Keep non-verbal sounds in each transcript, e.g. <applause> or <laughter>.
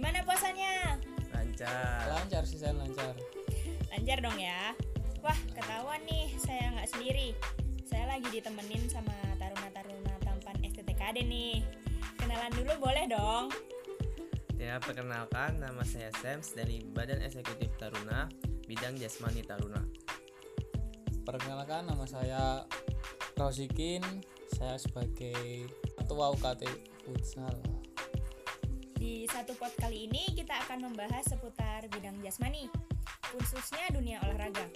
Gimana puasanya? Lancar. lancar sih saya lancar Lancar dong ya. Wah, ketahuan nih, saya nggak sendiri. Saya lagi ditemenin sama taruna-taruna tampan STTKD nih. Kenalan dulu boleh dong? Ya, perkenalkan nama saya Sams dari Badan Eksekutif Taruna, bidang Jasmani Taruna. perkenalkan nama saya Rosikin saya sebagai ketua UKT futsal Di satu pot kali ini kita akan membahas seputar bidang jasmani, khususnya dunia olahraga.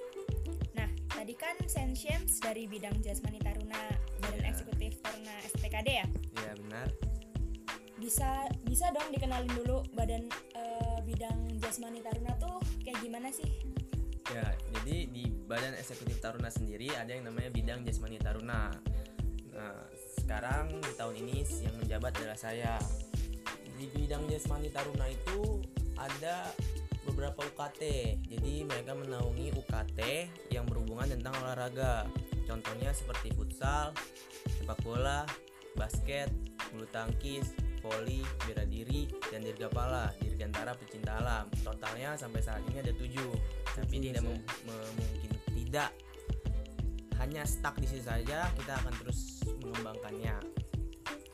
Nah, tadi kan Sensiens dari bidang jasmani taruna, badan Iya. eksekutif taruna STKD ya. Ya, benar. Bisa bisa dong dikenalin dulu badan eh, bidang jasmani taruna tuh kayak gimana sih? Ya, jadi di Badan Eksekutif Taruna sendiri ada yang namanya bidang Jasmani Taruna. Nah, sekarang di tahun ini yang menjabat adalah saya. Di bidang Jasmani Taruna itu ada beberapa UKT. Jadi mereka menaungi UKT yang berhubungan tentang olahraga. Contohnya seperti futsal, sepak bola, basket, bulu tangkis, voli, bela diri, dan dirgapala, dirgantara pecinta alam. Totalnya sampai saat ini ada tujuh. Tapi tidak mem- memungkin tidak hanya stuck di situ saja, kita akan terus mengembangkannya.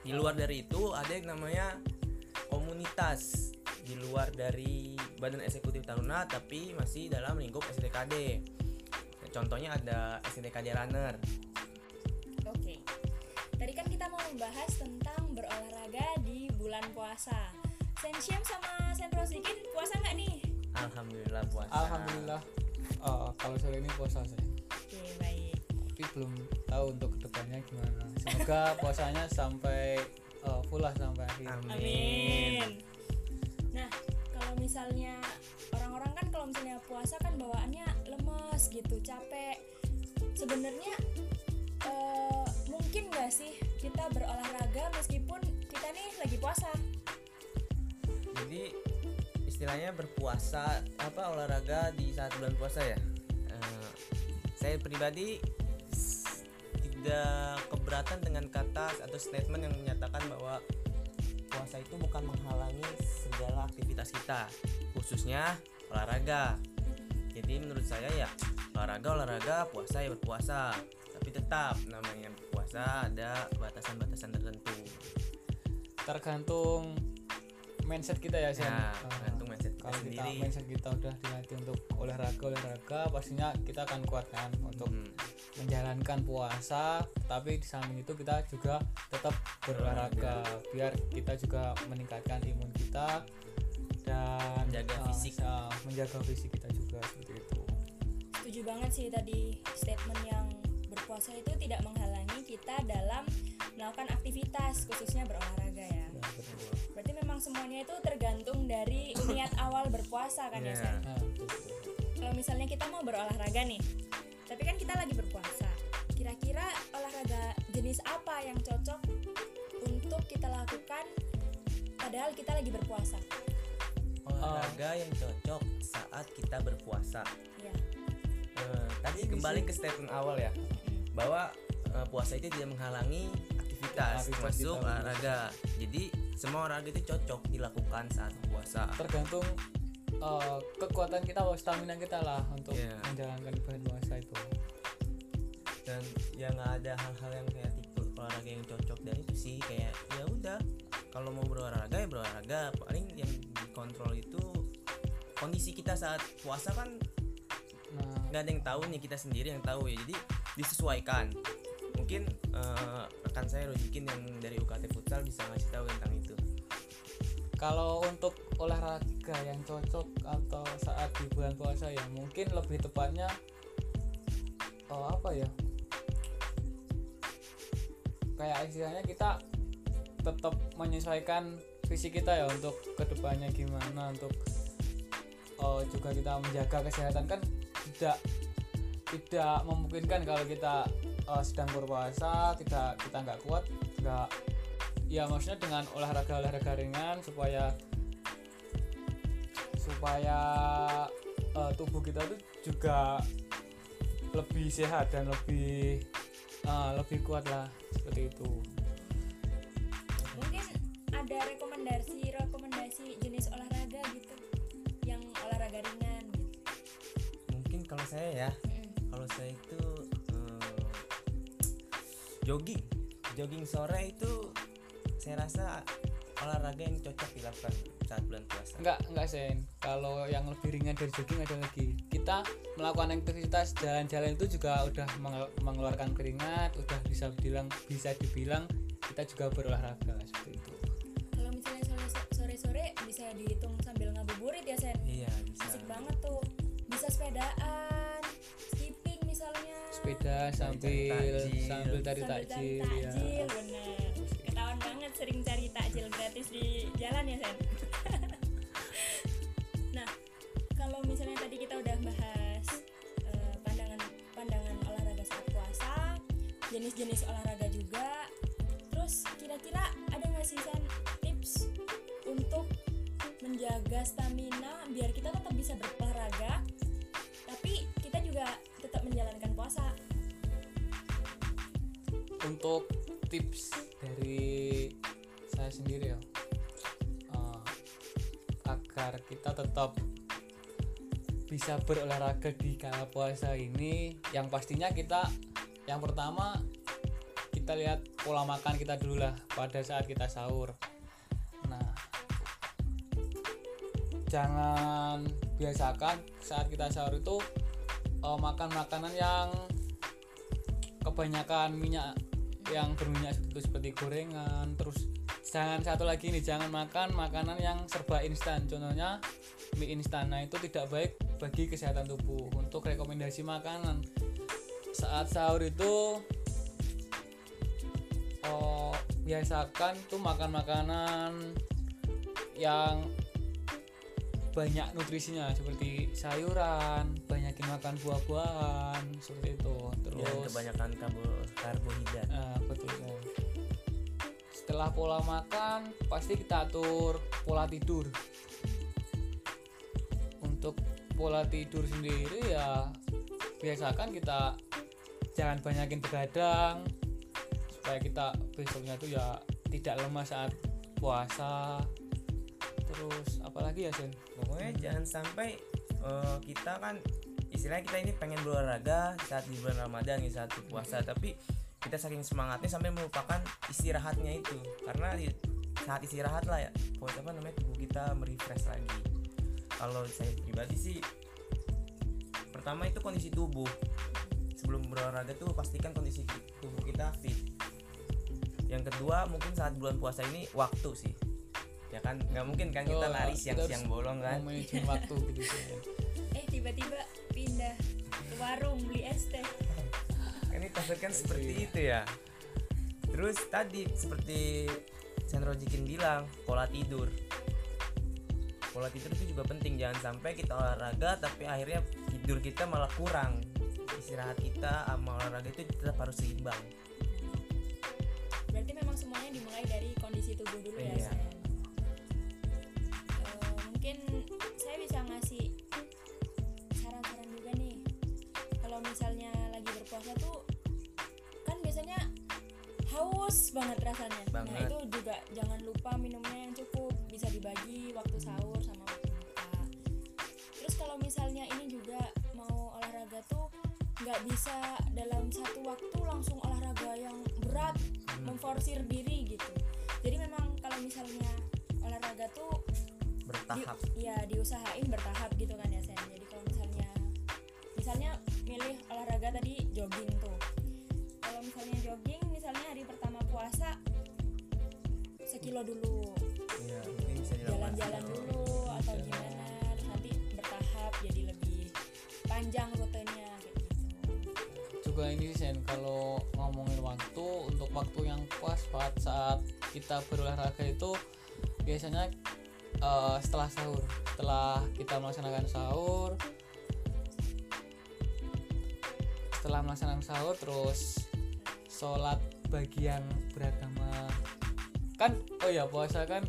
Di luar dari itu ada yang namanya komunitas di luar dari Badan Eksekutif Taruna tapi masih dalam lingkup STKD. Contohnya ada STKD Runner. Oke. Tadi kan kita mau membahas tentang berolahraga di bulan puasa. Sensiam sama Senrosikin puasa nggak nih? Alhamdulillah puasa. alhamdulillah eh, kalau sore ini puasa saya Oke, baik. tapi belum tahu untuk ke depannya gimana semoga <laughs> puasanya sampai eh, full lah sampai akhir Amin. Amin. Nah, kalau misalnya orang-orang kan kalau misalnya puasa kan bawaannya lemes gitu, capek. Sebenarnya eh, mungkin nggak sih kita berolahraga meskipun kita nih lagi puasa? Jadi istilahnya berpuasa apa olahraga di saat bulan puasa ya. Eh, saya pribadi tidak keberatan dengan kata atau statement yang menyatakan bahwa puasa itu bukan menghalangi segala aktivitas kita, khususnya olahraga. Jadi menurut saya ya olahraga olahraga, puasa ya berpuasa. Tapi tetap namanya puasa ada batasan-batasan tertentu. tergantung mindset kita ya Sen. Ya, tergantung mindset kita kalau kita sendiri. mindset kita udah dilatih untuk olahraga olahraga pastinya kita akan kuat kan untuk Hmm. menjalankan puasa tapi di samping itu kita juga tetap berolahraga biar kita juga meningkatkan imun kita dan Menjaga eh, fisik. eh, menjaga fisik kita juga seperti itu Setuju banget sih tadi statement yang berpuasa itu tidak menghalangi kita dalam melakukan aktivitas khususnya berolahraga ya. Betul. Berarti memang semuanya itu tergantung dari niat <laughs> awal berpuasa kan ya, Iya. Sen? Nah, betul. Kalau misalnya kita mau berolahraga nih, tapi kan kita lagi berpuasa. Kira-kira olahraga jenis apa yang cocok untuk kita lakukan padahal kita lagi berpuasa? olahraga yang cocok saat kita berpuasa. Ya. Eh, tadi kembali ke statement awal ya, bahwa eh, puasa itu tidak menghalangi aktivitas, Aktivitas termasuk olahraga. Jadi semua olahraga itu cocok dilakukan saat puasa. tergantung eh, kekuatan kita atau stamina kita lah untuk Iya. menjalankan ibadah puasa itu Dan ya nggak ada hal-hal yang kayak tipe olahraga yang cocok dan itu sih kayak ya udah kalau mau berolahraga ya berolahraga. Paling yang dikontrol itu kondisi kita saat puasa kan nah nggak ada yang tahu nih kita sendiri yang tahu ya jadi disesuaikan mungkin eh, rekan saya Rojikin yang dari UKT Futsal bisa ngasih tahu tentang itu. Kalau untuk olahraga yang cocok atau saat di bulan puasa ya mungkin lebih tepatnya oh, apa ya? Kayak istilahnya kita tetap menyesuaikan fisik kita ya untuk ke depannya gimana untuk oh, juga kita menjaga kesehatan. Kan tidak tidak memungkinkan kalau kita eh, sedang berpuasa kita kita nggak kuat nggak ya maksudnya dengan olahraga olahraga ringan supaya supaya eh, tubuh kita tuh juga lebih sehat dan lebih eh, lebih kuat lah seperti itu Mungkin ada rekomendasi rekomendasi jenis olahraga gitu yang olahraga ringan gitu mungkin kalau saya ya. Kalau saya itu eh, jogging. Jogging sore itu saya rasa olahraga yang cocok dilakukan saat bulan puasa. Enggak enggak sen. Kalau yang lebih ringan dari jogging ada lagi. Kita melakukan aktivitas jalan-jalan itu juga udah mengel- mengeluarkan keringat udah bisa bilang bisa dibilang kita juga berolahraga seperti itu. Kalau misalnya sore- sore-sore bisa dihitung sambil ngabuburit ya Sen? Iya bisa. Asik banget tuh. Bisa sepedaan sepeda sambil takjil. sambil cari sambil cari takjil ya takjil bener. Ketahuan banget sering cari takjil gratis di jalan ya Sen <laughs> nah kalau misalnya tadi kita udah bahas eh, pandangan pandangan olahraga saat puasa jenis-jenis olahraga juga terus kira-kira ada nggak sih Sen tips untuk menjaga stamina biar kita tetap bisa berolahraga puasa. Untuk tips dari saya sendiri ya eh, agar kita tetap bisa berolahraga di kala puasa ini yang pastinya kita yang pertama kita lihat pola makan kita dulu lah pada saat kita sahur. Nah jangan biasakan saat kita sahur itu eh, makan makanan yang kebanyakan minyak yang berminyak itu seperti gorengan. Terus jangan satu lagi nih jangan makan makanan yang serba instan. Contohnya mie instan. Nah itu tidak baik bagi kesehatan tubuh. Untuk rekomendasi makanan saat sahur itu oh, biasakan tuh makan makanan yang banyak nutrisinya seperti sayuran banyakin makan buah-buahan seperti itu terus Jangan kebanyakan karbo- karbohidrat Nah, betul Sen. Setelah pola makan, pasti kita atur pola tidur. Untuk pola tidur sendiri ya biasakan kita jangan banyakin begadang supaya kita besoknya tuh ya tidak lemah saat puasa. Terus apalagi ya Sen? Pokoknya jangan sampai eh, kita kan istilahnya kita ini pengen berolahraga saat di bulan Ramadan nih saat puasa. Tapi kita saking semangatnya sampai melupakan istirahatnya itu. Karena di saat istirahat lah ya buat apa namanya tubuh kita merefresh lagi. Kalau saya pribadi sih pertama itu kondisi tubuh. Sebelum berolahraga tuh pastikan kondisi tubuh kita fit. Yang kedua mungkin saat bulan puasa ini waktu sih ya kan? Nggak mungkin kan kita Oh, lari siang-siang bolong kan? Manajemen waktu <laughs> gitu eh tiba-tiba pindah ke warung beli es teh. Kan ini kan seperti Iya. itu ya. Terus tadi seperti Sandro Jikin bilang pola tidur. Pola tidur itu juga penting. Jangan sampai kita olahraga tapi akhirnya tidur kita malah kurang. Istirahat kita sama olahraga itu tetap harus seimbang. Berarti memang semuanya dimulai dari kondisi tubuh dulu ya Iya. Eh, mungkin saya bisa ngasih saran-saran juga nih. Kalau misalnya lagi berpuasa tuh kan biasanya haus banget rasanya. Nah Banget. itu juga jangan lupa minumnya yang cukup. Bisa dibagi waktu sahur sama waktu buka. Terus kalau misalnya ini juga mau olahraga tuh nggak bisa dalam satu waktu langsung olahraga yang berat memforsir diri gitu. Jadi memang kalau misalnya olahraga tuh di, bertahap ya diusahain bertahap gitu kan ya Sen. Jadi kalau misalnya misalnya milih olahraga tadi jogging tuh. Kalau misalnya jogging misalnya hari pertama puasa sekilo dulu. Ya mungkin bisa dilakukan jalan-jalan dulu atau gimana terus nanti bertahap jadi lebih panjang rutenya kayak gitu. Juga ini Sen kalau ngomongin waktu untuk waktu yang pas saat saat kita berolahraga itu biasanya eh, setelah sahur. Setelah kita melaksanakan sahur. Setelah melaksanakan sahur terus sholat bagi yang beragama. Kan oh ya puasa kan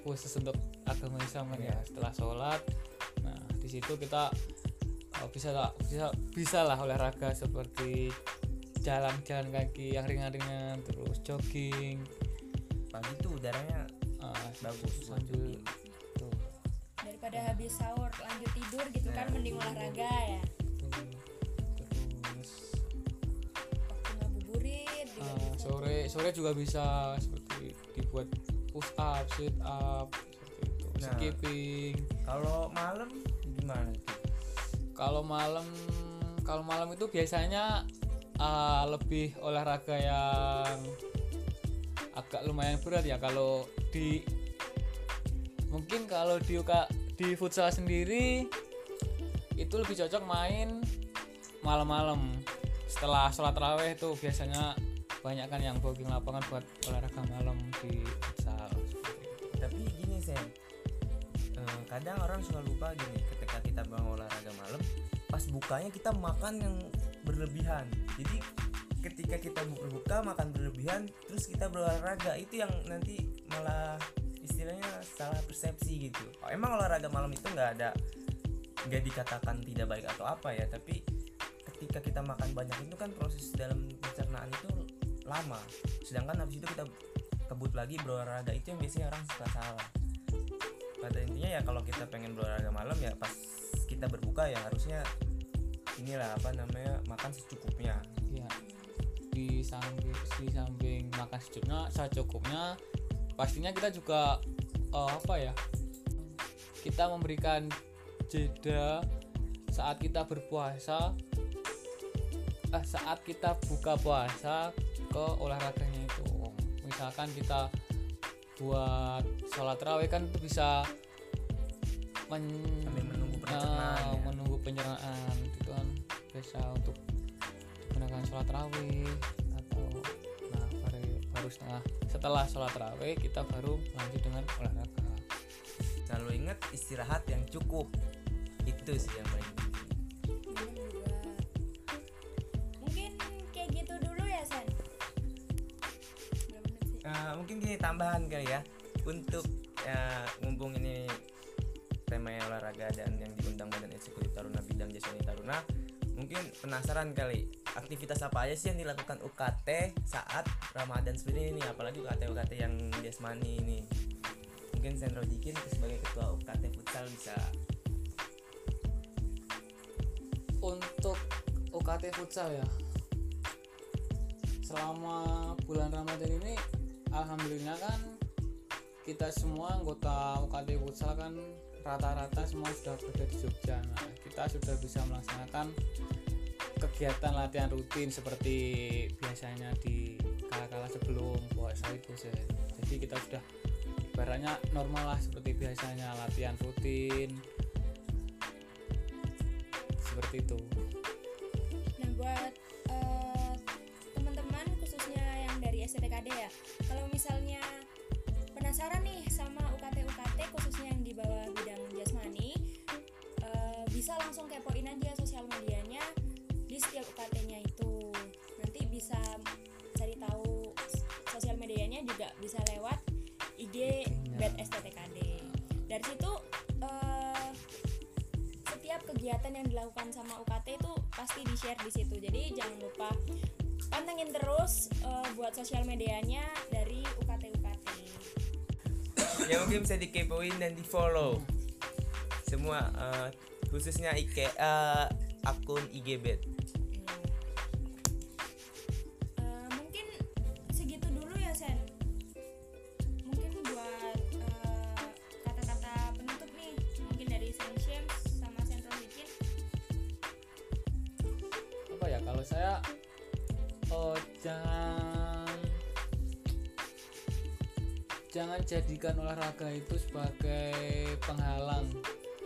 khusus untuk agama Islam kan ya setelah sholat. Nah di situ kita uh, bisa lah bisa bisa lah olahraga seperti jalan-jalan kaki yang ringan-ringan terus jogging. Pagi tuh udaranya Ah, bagus sambil daripada habis sahur lanjut tidur gitu kan Nah. mending olahraga ya. Terus waktu ngabuburit ah, bisa sore sore juga bisa seperti dibuat push up sit up seperti itu. Nah. skipping. kalau malam gimana kalau malam kalau malam itu biasanya ah, lebih olahraga yang agak lumayan berat ya. Kalau di mungkin kalau di UK di futsal sendiri itu lebih cocok main malam-malam. Setelah sholat raweh itu biasanya banyak kan yang booking lapangan buat olahraga malam di futsal. Tapi gini sen. Eh, kadang orang suka lupa gini ketika kita bangun olahraga malam pas bukanya kita makan yang berlebihan. Jadi ketika kita berbuka makan berlebihan terus kita berolahraga itu yang nanti malah istilahnya salah persepsi gitu. Oh, emang olahraga malam itu nggak ada nggak dikatakan tidak baik atau apa ya tapi ketika kita makan banyak itu kan proses dalam pencernaan itu lama. Sedangkan habis itu kita kebut lagi berolahraga itu yang biasanya orang suka salah. Pada intinya ya kalau kita pengen berolahraga malam ya pas kita berbuka ya harusnya inilah apa namanya makan secukupnya. Ya di samping di samping makan secukupnya secukupnya pastinya kita juga eh, apa ya kita memberikan jeda saat kita berpuasa eh, saat kita buka puasa ke olahraganya itu. Misalkan kita buat sholat raweh kan itu bisa men- Sambil menunggu pencernaan Nah, ya. menunggu pencernaan itu kan. Biasa untuk digunakan sholat raweh baru setengah setelah sholat raweh kita baru lanjut dengan olahraga. Selalu ingat istirahat yang cukup. Itu sih yang paling penting. Mungkin kayak gitu dulu ya sih? Eh, mungkin gini tambahan kali ya. Untuk ya, mumpung ini temanya olahraga dan yang diundang badan eksekutif Taruna bidang jasmani Taruna mungkin penasaran kali aktivitas apa aja sih yang dilakukan UKT saat Ramadan seperti ini? Apalagi UKT UKT yang jasmani ini. Mungkin Sendro Jikin sebagai ketua UKT futsal bisa. Untuk UKT futsal ya selama bulan Ramadan ini alhamdulillah kan kita semua anggota UKT futsal kan rata-rata semua sudah berada di Jogja. Nah kita sudah bisa melaksanakan kegiatan latihan rutin seperti biasanya di kala-kala sebelum puasa itu sih. Jadi kita sudah ibaratnya normal lah seperti biasanya latihan rutin. Seperti itu. Nah buat eh, teman-teman khususnya yang dari STKD ya, kalau misalnya penasaran nih sama UKT UKT khususnya yang di bawah bidang jasmani, eh, bisa langsung kepoin aja sosial medianya Dari situ eh, setiap kegiatan yang dilakukan sama UKT itu pasti di share di situ. Jadi jangan lupa pantengin terus eh, buat sosial medianya dari UKT UKT ya mungkin bisa dikepoin dan di follow semua eh, khususnya IG eh, akun IGBet jangan. Jangan jadikan olahraga itu sebagai penghalang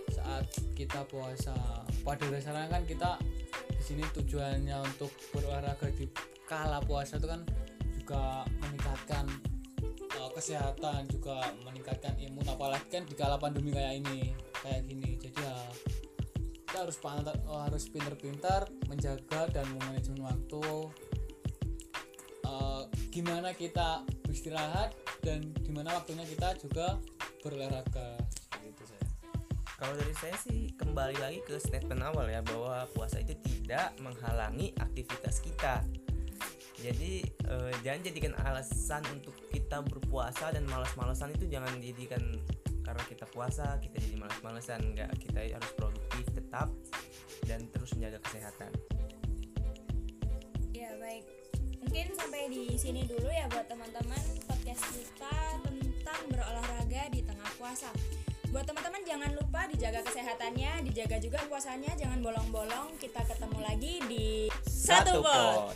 saat kita puasa. Pada dasarnya kan kita di sini tujuannya untuk berolahraga di kala puasa itu kan juga meningkatkan uh, kesehatan juga meningkatkan imun. Apalagi kan di kala pandemi kayak ini kayak gini. Jadi ya kita harus pantar, oh, harus pintar-pintar menjaga dan memanajemen waktu Eh, gimana kita beristirahat dan di mana waktunya kita juga berolahraga? Seperti itu saya Kalau dari saya sih kembali lagi ke statement awal ya bahwa puasa itu tidak menghalangi aktivitas kita. jadi eh, jangan jadikan alasan untuk kita berpuasa dan malas-malasan itu jangan jadikan karena kita puasa kita jadi malas-malasan enggak kita harus produktif tetap dan terus menjaga kesehatan. Ya baik, mungkin sampai di sini dulu ya buat teman-teman podcast kita tentang berolahraga di tengah puasa. Buat teman-teman jangan lupa dijaga kesehatannya, dijaga juga puasanya, jangan bolong-bolong. Kita ketemu lagi di satu pot.